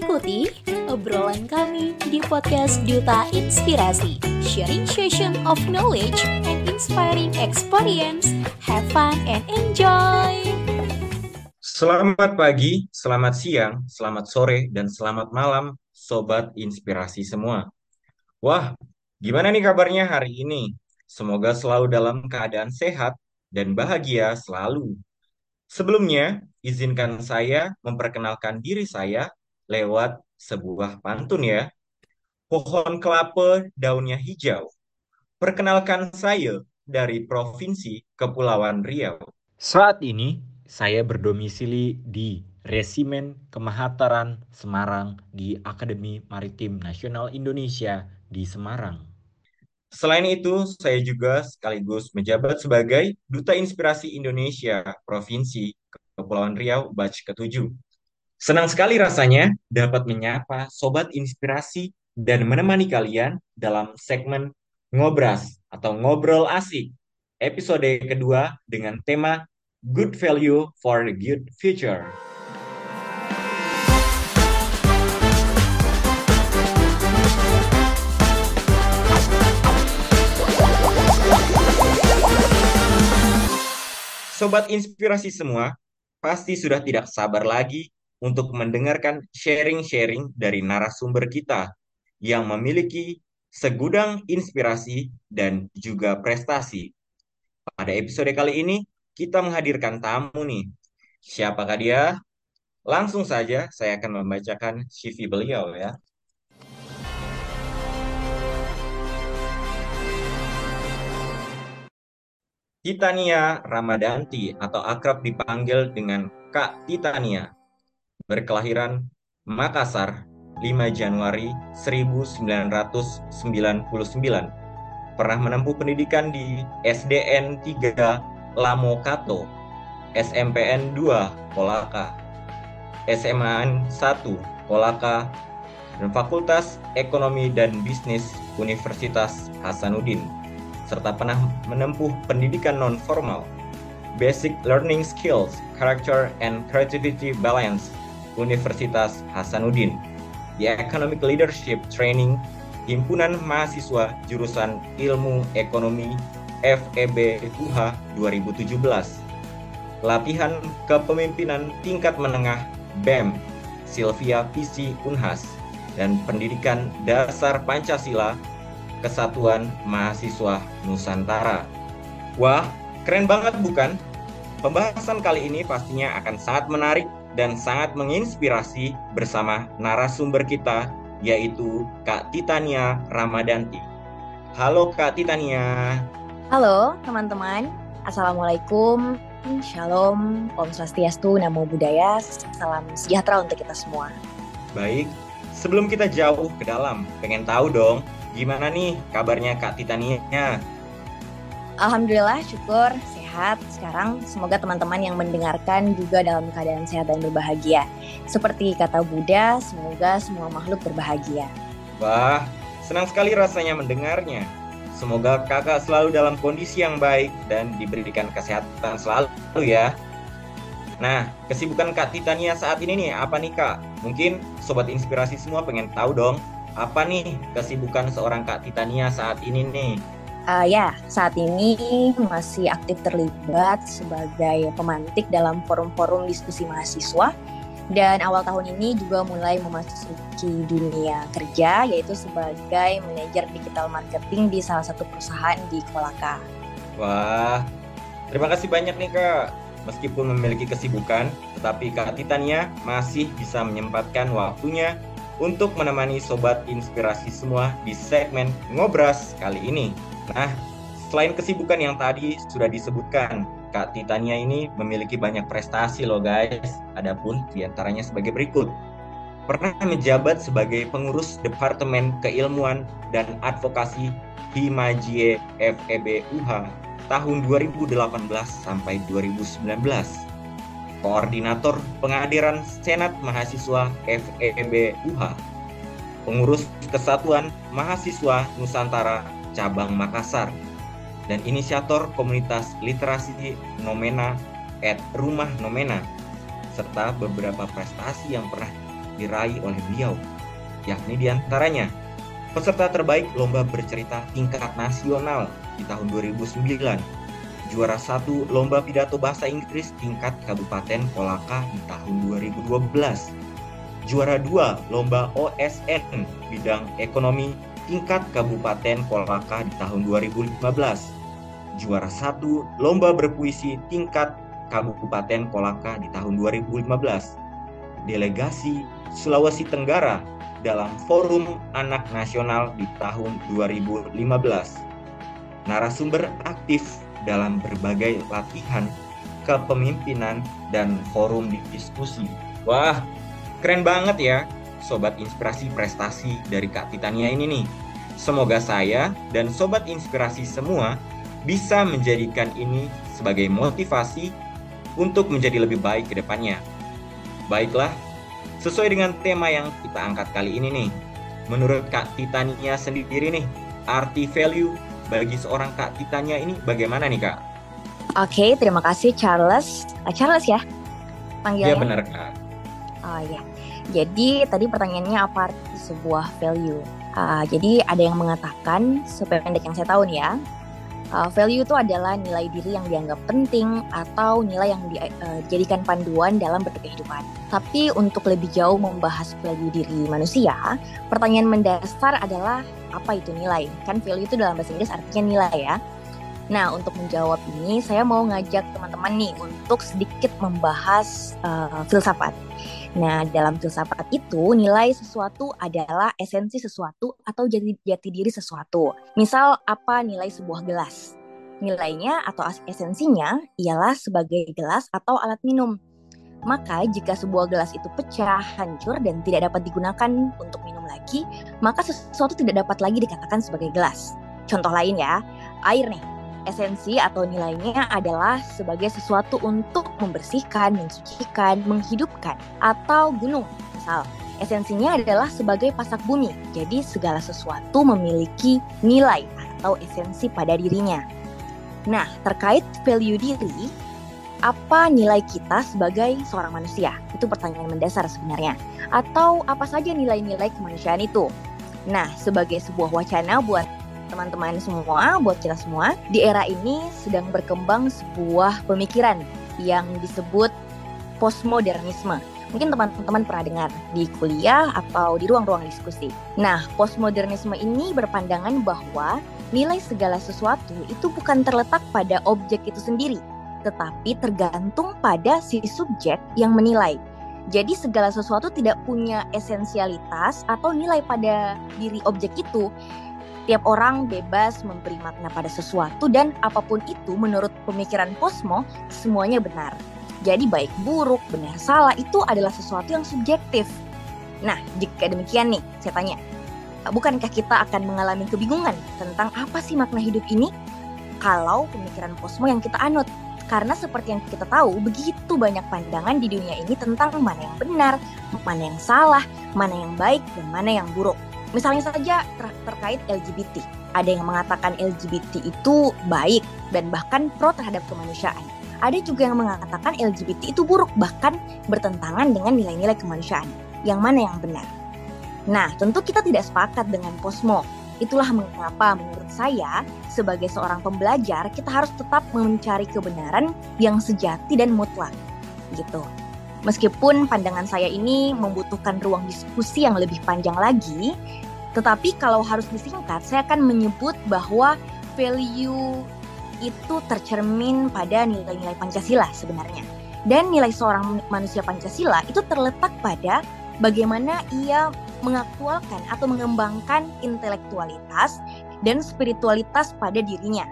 Ikuti obrolan kami di podcast Duta Inspirasi, sharing session of knowledge and inspiring experience. Have fun and enjoy! Selamat pagi, selamat siang, selamat sore, dan selamat malam, Sobat Inspirasi semua. Wah, gimana nih kabarnya hari ini? Semoga selalu dalam keadaan sehat dan bahagia selalu. Sebelumnya, izinkan saya memperkenalkan diri saya lewat sebuah pantun ya. Pohon kelapa daunnya hijau. Perkenalkan saya dari Provinsi Kepulauan Riau. Saat ini, saya berdomisili di Resimen Kemahataran Semarang di Akademi Maritim Nasional Indonesia di Semarang. Selain itu, saya juga sekaligus menjabat sebagai Duta Inspirasi Indonesia Provinsi Kepulauan Riau batch ke-7. Senang sekali rasanya dapat menyapa Sobat Inspirasi dan menemani kalian dalam segmen Ngobras atau Ngobrol Asik episode kedua dengan tema Good Value for the Good Future. Sobat inspirasi semua, pasti sudah tidak sabar lagi untuk mendengarkan sharing-sharing dari narasumber kita yang memiliki segudang inspirasi dan juga prestasi. Pada episode kali ini, kita menghadirkan tamu nih. Siapakah dia? Langsung saja saya akan membacakan CV beliau ya. Titania Ramadanti atau akrab dipanggil dengan Kak Titania. Berkelahiran Makassar 5 Januari 1999. Pernah menempuh pendidikan di SDN 3 Lamokato, SMPN 2 Kolaka, SMA 1 Kolaka, dan Fakultas Ekonomi dan Bisnis Universitas Hasanuddin serta pernah menempuh pendidikan non-formal, Basic Learning Skills, Character and Creativity Balance, Universitas Hasanuddin, di Economic Leadership Training, Himpunan Mahasiswa Jurusan Ilmu Ekonomi FEB UH 2017, Latihan Kepemimpinan Tingkat Menengah BEM, Sylvia PC Unhas, dan Pendidikan Dasar Pancasila Kesatuan Mahasiswa Nusantara. Wah, keren banget bukan? Pembahasan kali ini pastinya akan sangat menarik dan sangat menginspirasi bersama narasumber kita yaitu Kak Titania Ramadanti. Halo Kak Titania. Halo teman-teman, Assalamualaikum, Shalom, Om Swastiastu, Namo Buddhaya, salam sejahtera untuk kita semua. Baik, sebelum kita jauh ke dalam, pengen tahu dong Gimana nih kabarnya Kak Titania? Alhamdulillah, syukur, sehat. Sekarang semoga teman-teman yang mendengarkan juga dalam keadaan sehat dan berbahagia. Seperti kata Buddha, semoga semua makhluk berbahagia. Wah, senang sekali rasanya mendengarnya. Semoga kakak selalu dalam kondisi yang baik dan diberikan kesehatan selalu ya. Nah, kesibukan Kak Titania saat ini nih, apa nih Kak? Mungkin Sobat Inspirasi semua pengen tahu dong, apa nih kesibukan seorang Kak Titania saat ini nih? Uh, ya, saat ini masih aktif terlibat sebagai pemantik dalam forum-forum diskusi mahasiswa dan awal tahun ini juga mulai memasuki dunia kerja yaitu sebagai manajer digital marketing di salah satu perusahaan di Kolaka. Wah, terima kasih banyak nih Kak. Meskipun memiliki kesibukan, tetapi Kak Titania masih bisa menyempatkan waktunya untuk menemani sobat inspirasi semua di segmen Ngobras kali ini. Nah, selain kesibukan yang tadi sudah disebutkan, Kak Titania ini memiliki banyak prestasi loh guys. Adapun di antaranya sebagai berikut. Pernah menjabat sebagai pengurus Departemen Keilmuan dan Advokasi Himajie FEB UH tahun 2018 sampai 2019 Koordinator Pengadilan Senat Mahasiswa FEB UH, Pengurus Kesatuan Mahasiswa Nusantara Cabang Makassar, dan inisiator komunitas literasi Nomena at Rumah Nomena, serta beberapa prestasi yang pernah diraih oleh beliau, yakni di antaranya peserta terbaik lomba bercerita tingkat nasional di tahun 2009, juara satu lomba pidato bahasa Inggris tingkat Kabupaten Kolaka di tahun 2012, juara dua lomba OSN bidang ekonomi tingkat Kabupaten Kolaka di tahun 2015, juara satu lomba berpuisi tingkat Kabupaten Kolaka di tahun 2015, delegasi Sulawesi Tenggara dalam Forum Anak Nasional di tahun 2015. Narasumber aktif dalam berbagai latihan kepemimpinan dan forum diskusi. Wah, keren banget ya Sobat Inspirasi prestasi dari Kak Titania ini nih. Semoga saya dan Sobat Inspirasi semua bisa menjadikan ini sebagai motivasi untuk menjadi lebih baik ke depannya. Baiklah, Sesuai dengan tema yang kita angkat kali ini nih, menurut Kak Titania sendiri nih, arti value bagi seorang Kak Titania ini bagaimana nih Kak? Oke, terima kasih Charles. Uh, Charles ya? Panggilnya? Ya benar Kak. Oh ya. Jadi tadi pertanyaannya apa arti sebuah value? Uh, jadi ada yang mengatakan, sependek yang saya tahu nih ya, Uh, value itu adalah nilai diri yang dianggap penting atau nilai yang eh, dijadikan uh, panduan dalam berkehidupan. Tapi untuk lebih jauh membahas value diri manusia, pertanyaan mendasar adalah apa itu nilai? Kan value itu dalam bahasa Inggris artinya nilai ya. Nah, untuk menjawab ini, saya mau ngajak teman-teman nih untuk sedikit membahas uh, filsafat. Nah, dalam filsafat itu nilai sesuatu adalah esensi sesuatu atau jati, jati diri sesuatu. Misal apa nilai sebuah gelas? Nilainya atau esensinya ialah sebagai gelas atau alat minum. Maka jika sebuah gelas itu pecah, hancur dan tidak dapat digunakan untuk minum lagi, maka sesuatu tidak dapat lagi dikatakan sebagai gelas. Contoh lain ya, air nih esensi atau nilainya adalah sebagai sesuatu untuk membersihkan, mensucikan, menghidupkan, atau gunung. Misal, esensinya adalah sebagai pasak bumi. Jadi segala sesuatu memiliki nilai atau esensi pada dirinya. Nah, terkait value diri, apa nilai kita sebagai seorang manusia? Itu pertanyaan mendasar sebenarnya. Atau apa saja nilai-nilai kemanusiaan itu? Nah, sebagai sebuah wacana buat teman-teman semua, buat kita semua, di era ini sedang berkembang sebuah pemikiran yang disebut postmodernisme. Mungkin teman-teman pernah dengar di kuliah atau di ruang-ruang diskusi. Nah, postmodernisme ini berpandangan bahwa nilai segala sesuatu itu bukan terletak pada objek itu sendiri, tetapi tergantung pada si subjek yang menilai. Jadi segala sesuatu tidak punya esensialitas atau nilai pada diri objek itu, Tiap orang bebas memberi makna pada sesuatu dan apa pun itu menurut pemikiran Posmo semuanya benar. Jadi baik buruk, benar salah itu adalah sesuatu yang subjektif. Nah, jika demikian nih, saya tanya, bukankah kita akan mengalami kebingungan tentang apa sih makna hidup ini? Kalau pemikiran Posmo yang kita anut, karena seperti yang kita tahu, begitu banyak pandangan di dunia ini tentang mana yang benar, mana yang salah, mana yang baik, dan mana yang buruk. Misalnya saja ter terkait LGBT. Ada yang mengatakan LGBT itu baik dan bahkan pro terhadap kemanusiaan. Ada juga yang mengatakan LGBT itu buruk bahkan bertentangan dengan nilai-nilai kemanusiaan. Yang mana yang benar? Nah, tentu kita tidak sepakat dengan Posmo. Itulah mengapa menurut saya sebagai seorang pembelajar kita harus tetap mencari kebenaran yang sejati dan mutlak. Gitu. Meskipun pandangan saya ini membutuhkan ruang diskusi yang lebih panjang lagi, tetapi kalau harus disingkat, saya akan menyebut bahwa value itu tercermin pada nilai-nilai Pancasila sebenarnya. Dan nilai seorang manusia Pancasila itu terletak pada bagaimana ia mengaktualkan atau mengembangkan intelektualitas dan spiritualitas pada dirinya.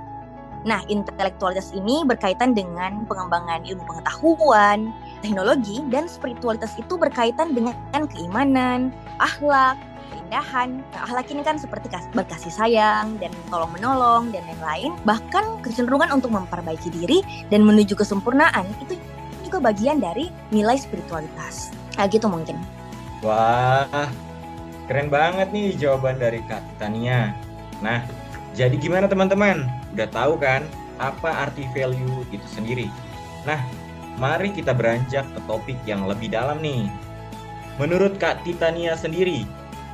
Nah, intelektualitas ini berkaitan dengan pengembangan ilmu pengetahuan, teknologi, dan spiritualitas itu berkaitan dengan keimanan, akhlak, keindahan. Nah, akhlak ini kan seperti berkasih sayang dan tolong menolong dan lain-lain. Bahkan kecenderungan untuk memperbaiki diri dan menuju kesempurnaan itu juga bagian dari nilai spiritualitas. Nah, gitu mungkin. Wah, keren banget nih jawaban dari Kak Tania. Nah, jadi gimana teman-teman? Udah tahu kan apa arti value itu sendiri? Nah, mari kita beranjak ke topik yang lebih dalam nih. menurut Kak Titania sendiri,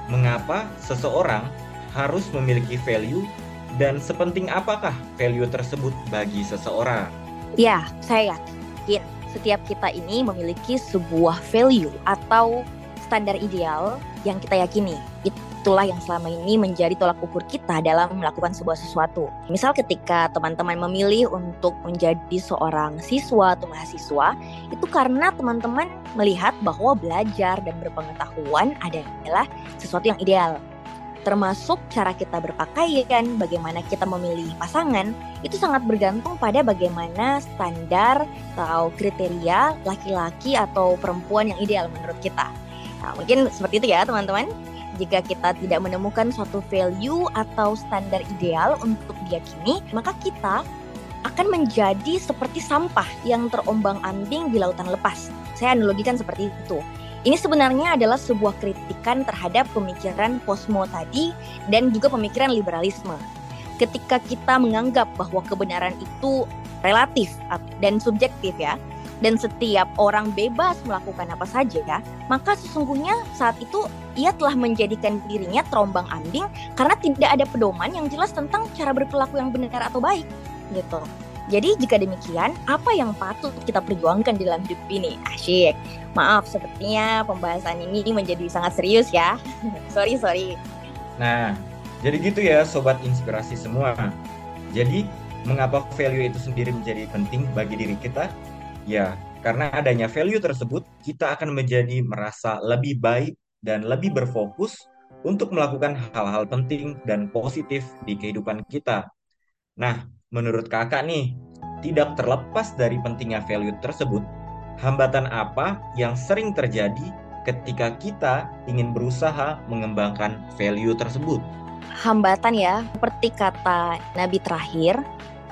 mengapa seseorang harus memiliki value dan sepenting apakah value tersebut bagi seseorang? Ya, saya yakin setiap kita ini memiliki sebuah value atau standar ideal yang kita yakini. Itulah yang selama ini menjadi tolak ukur kita dalam melakukan sebuah sesuatu. Misal ketika teman-teman memilih untuk menjadi seorang siswa atau mahasiswa, itu karena teman-teman melihat bahwa belajar dan berpengetahuan adalah sesuatu yang ideal termasuk cara kita berpakaian, bagaimana kita memilih pasangan, itu sangat bergantung pada bagaimana standar atau kriteria laki-laki atau perempuan yang ideal menurut kita. Nah, mungkin seperti itu ya teman-teman jika kita tidak menemukan suatu value atau standar ideal untuk diyakini, maka kita akan menjadi seperti sampah yang terombang-ambing di lautan lepas. Saya analogikan seperti itu. Ini sebenarnya adalah sebuah kritikan terhadap pemikiran posmo tadi dan juga pemikiran liberalisme. Ketika kita menganggap bahwa kebenaran itu relatif dan subjektif ya, dan setiap orang bebas melakukan apa saja ya, maka sesungguhnya saat itu ia telah menjadikan dirinya terombang ambing karena tidak ada pedoman yang jelas tentang cara berperilaku yang benar atau baik gitu. Jadi jika demikian, apa yang patut kita perjuangkan dalam hidup ini? Asyik. Maaf, sepertinya pembahasan ini menjadi sangat serius ya. sorry, sorry. Nah, jadi gitu ya sobat inspirasi semua. Jadi, mengapa value itu sendiri menjadi penting bagi diri kita? Ya, karena adanya value tersebut, kita akan menjadi merasa lebih baik dan lebih berfokus untuk melakukan hal-hal penting dan positif di kehidupan kita. Nah, menurut kakak nih, tidak terlepas dari pentingnya value tersebut, hambatan apa yang sering terjadi ketika kita ingin berusaha mengembangkan value tersebut? Hambatan ya, seperti kata Nabi terakhir,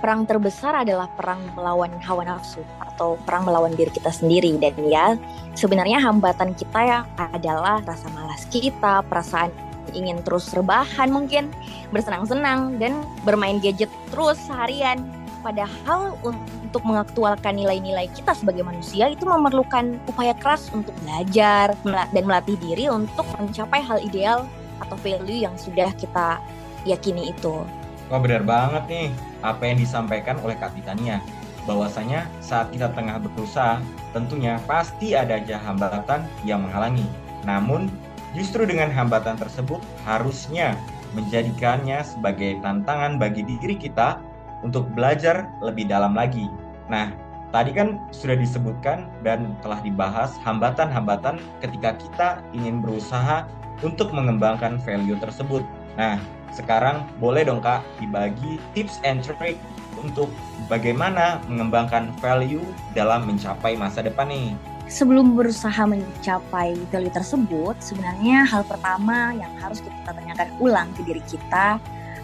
perang terbesar adalah perang melawan hawa nafsu atau perang melawan diri kita sendiri dan ya sebenarnya hambatan kita ya adalah rasa malas kita, perasaan ingin terus rebahan mungkin, bersenang-senang dan bermain gadget terus seharian. Padahal untuk mengaktualkan nilai-nilai kita sebagai manusia itu memerlukan upaya keras untuk belajar dan melatih diri untuk mencapai hal ideal atau value yang sudah kita yakini itu. Wah benar banget nih apa yang disampaikan oleh Kak Titania. Bahwasanya saat kita tengah berusaha, tentunya pasti ada aja hambatan yang menghalangi. Namun, justru dengan hambatan tersebut harusnya menjadikannya sebagai tantangan bagi diri kita untuk belajar lebih dalam lagi. Nah, tadi kan sudah disebutkan dan telah dibahas hambatan-hambatan ketika kita ingin berusaha untuk mengembangkan value tersebut. Nah, sekarang boleh dong Kak dibagi tips and trick untuk bagaimana mengembangkan value dalam mencapai masa depan nih. Sebelum berusaha mencapai value tersebut, sebenarnya hal pertama yang harus kita tanyakan ulang ke diri kita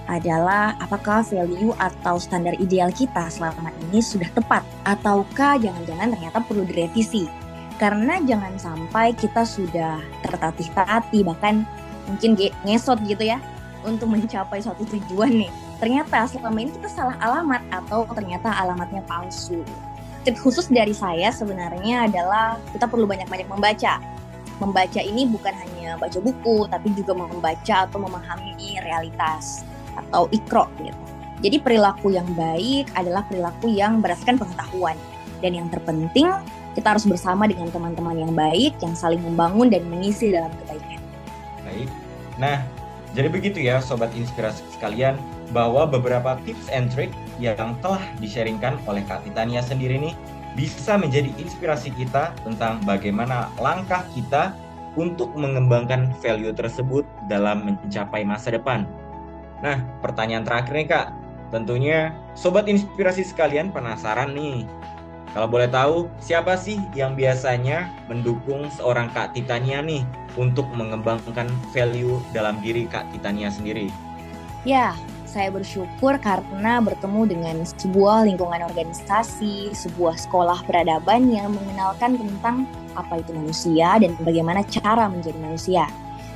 adalah apakah value atau standar ideal kita selama ini sudah tepat ataukah jangan-jangan ternyata perlu direvisi. Karena jangan sampai kita sudah tertatih-tatih bahkan mungkin ngesot gitu ya untuk mencapai suatu tujuan nih. Ternyata selama ini kita salah alamat atau ternyata alamatnya palsu. Tips khusus dari saya sebenarnya adalah kita perlu banyak-banyak membaca. Membaca ini bukan hanya baca buku tapi juga membaca atau memahami realitas atau ikro gitu. Jadi perilaku yang baik adalah perilaku yang berdasarkan pengetahuan. Dan yang terpenting kita harus bersama dengan teman-teman yang baik yang saling membangun dan mengisi dalam kebaikan. Baik. Nah, jadi begitu ya Sobat Inspirasi sekalian, bahwa beberapa tips and trick yang telah di-sharingkan oleh Kak Titania sendiri nih bisa menjadi inspirasi kita tentang bagaimana langkah kita untuk mengembangkan value tersebut dalam mencapai masa depan. Nah, pertanyaan terakhir nih Kak, tentunya Sobat Inspirasi sekalian penasaran nih, kalau boleh tahu, siapa sih yang biasanya mendukung seorang Kak Titania nih untuk mengembangkan value dalam diri Kak Titania sendiri? Ya, saya bersyukur karena bertemu dengan sebuah lingkungan organisasi, sebuah sekolah peradaban yang mengenalkan tentang apa itu manusia dan bagaimana cara menjadi manusia.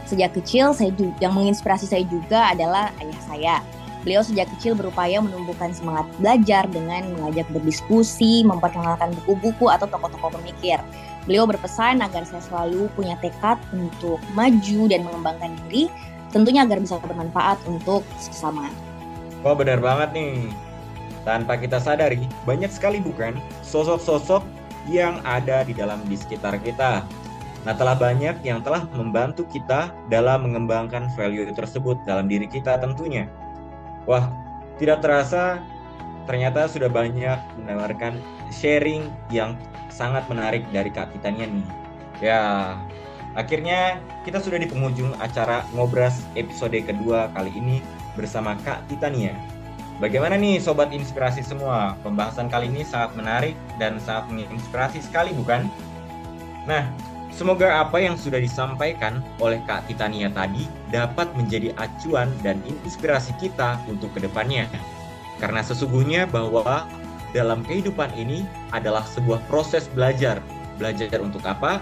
Sejak kecil, saya juga, yang menginspirasi saya juga adalah ayah saya Beliau sejak kecil berupaya menumbuhkan semangat belajar dengan mengajak berdiskusi, memperkenalkan buku-buku atau tokoh-tokoh pemikir. Beliau berpesan agar saya selalu punya tekad untuk maju dan mengembangkan diri, tentunya agar bisa bermanfaat untuk sesama. Wah benar banget nih. Tanpa kita sadari, banyak sekali bukan sosok-sosok yang ada di dalam di sekitar kita. Nah, telah banyak yang telah membantu kita dalam mengembangkan value tersebut dalam diri kita tentunya. Wah, tidak terasa ternyata sudah banyak mendengarkan sharing yang sangat menarik dari Kak Titania nih. Ya, akhirnya kita sudah di penghujung acara Ngobras episode kedua kali ini bersama Kak Titania. Bagaimana nih Sobat Inspirasi semua? Pembahasan kali ini sangat menarik dan sangat menginspirasi sekali bukan? Nah, semoga apa yang sudah disampaikan oleh Kak Titania tadi dapat menjadi acuan dan inspirasi kita untuk ke depannya. Karena sesungguhnya bahwa dalam kehidupan ini adalah sebuah proses belajar. Belajar untuk apa?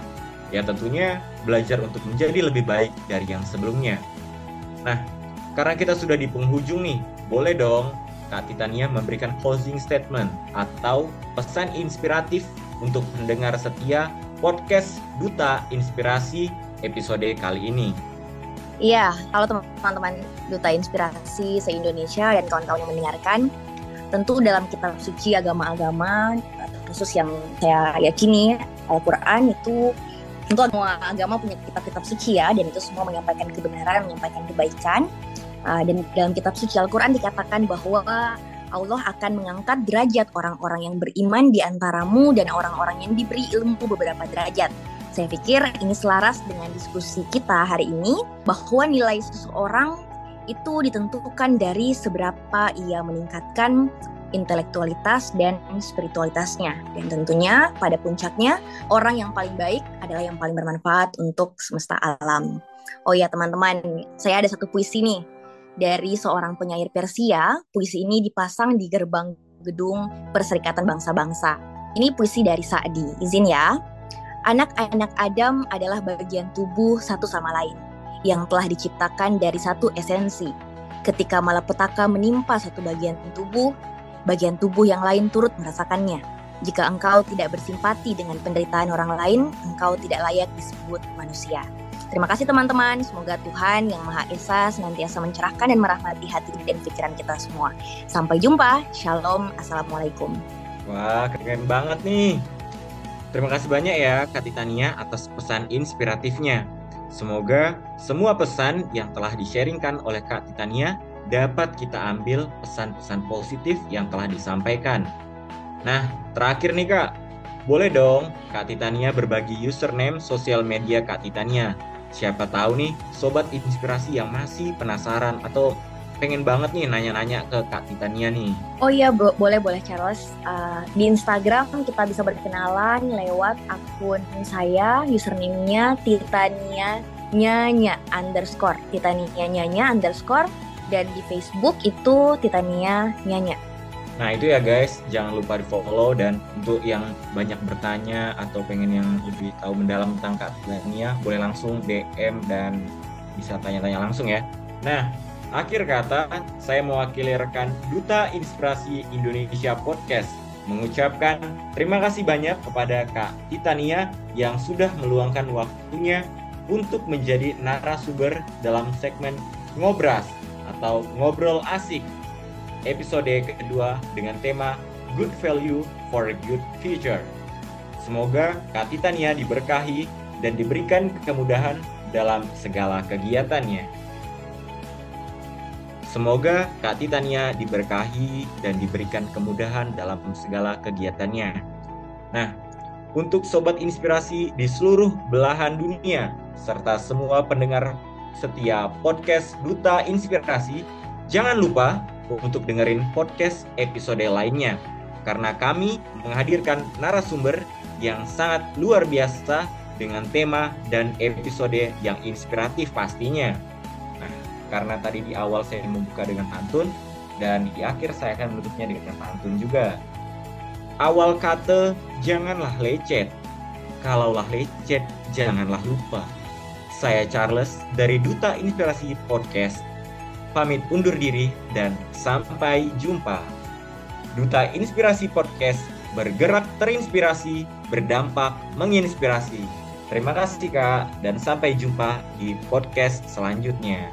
Ya tentunya belajar untuk menjadi lebih baik dari yang sebelumnya. Nah, karena kita sudah di penghujung nih, boleh dong Kak Titania memberikan closing statement atau pesan inspiratif untuk mendengar setia podcast Duta Inspirasi episode kali ini. Iya, kalau teman-teman Duta Inspirasi se-Indonesia dan kawan-kawan yang mendengarkan, tentu dalam kitab suci agama-agama, khusus yang saya yakini, Al-Quran itu tentu semua agama punya kitab-kitab suci ya, dan itu semua menyampaikan kebenaran, menyampaikan kebaikan. Uh, dan dalam kitab suci Al-Quran dikatakan bahwa Allah akan mengangkat derajat orang-orang yang beriman di antaramu dan orang-orang yang diberi ilmu beberapa derajat. Saya pikir ini selaras dengan diskusi kita hari ini bahwa nilai seseorang itu ditentukan dari seberapa ia meningkatkan intelektualitas dan spiritualitasnya. Dan tentunya pada puncaknya orang yang paling baik adalah yang paling bermanfaat untuk semesta alam. Oh ya teman-teman, saya ada satu puisi nih dari seorang penyair Persia. Puisi ini dipasang di gerbang gedung Perserikatan Bangsa-Bangsa. Ini puisi dari Sa'di. Izin ya. Anak-anak Adam adalah bagian tubuh satu sama lain yang telah diciptakan dari satu esensi. Ketika malapetaka menimpa satu bagian tubuh, bagian tubuh yang lain turut merasakannya. Jika engkau tidak bersimpati dengan penderitaan orang lain, engkau tidak layak disebut manusia. Terima kasih teman-teman. Semoga Tuhan yang Maha Esa senantiasa mencerahkan dan merahmati hati dan pikiran kita semua. Sampai jumpa. Shalom. Assalamualaikum. Wah, keren banget nih. Terima kasih banyak ya Kak Titania atas pesan inspiratifnya. Semoga semua pesan yang telah di-sharingkan oleh Kak Titania dapat kita ambil pesan-pesan positif yang telah disampaikan. Nah, terakhir nih Kak, boleh dong Kak Titania berbagi username sosial media Kak Titania siapa tahu nih sobat inspirasi yang masih penasaran atau pengen banget nih nanya-nanya ke Kak Titania nih. Oh iya, bo boleh boleh Charles. Uh, di Instagram kita bisa berkenalan lewat akun saya, username-nya Titania Nyanya underscore Titania Nyanya underscore dan di Facebook itu Titania Nyanya. Nah itu ya guys, jangan lupa di follow dan untuk yang banyak bertanya atau pengen yang lebih tahu mendalam tentang Kak Tania, boleh langsung DM dan bisa tanya-tanya langsung ya. Nah, akhir kata, saya mewakili rekan Duta Inspirasi Indonesia Podcast mengucapkan terima kasih banyak kepada Kak Titania yang sudah meluangkan waktunya untuk menjadi narasumber dalam segmen Ngobras atau Ngobrol Asik episode kedua dengan tema Good Value for a Good Future. Semoga Kak Titania diberkahi dan diberikan kemudahan dalam segala kegiatannya. Semoga Kak Titania diberkahi dan diberikan kemudahan dalam segala kegiatannya. Nah, untuk sobat inspirasi di seluruh belahan dunia serta semua pendengar setia podcast Duta Inspirasi, jangan lupa untuk dengerin podcast episode lainnya karena kami menghadirkan narasumber yang sangat luar biasa dengan tema dan episode yang inspiratif pastinya. Nah, karena tadi di awal saya membuka dengan pantun dan di akhir saya akan menutupnya dengan pantun juga. Awal kata janganlah lecet. Kalaulah lecet janganlah lupa. Saya Charles dari Duta Inspirasi Podcast pamit undur diri dan sampai jumpa. Duta Inspirasi Podcast bergerak terinspirasi, berdampak menginspirasi. Terima kasih Kak, dan sampai jumpa di podcast selanjutnya.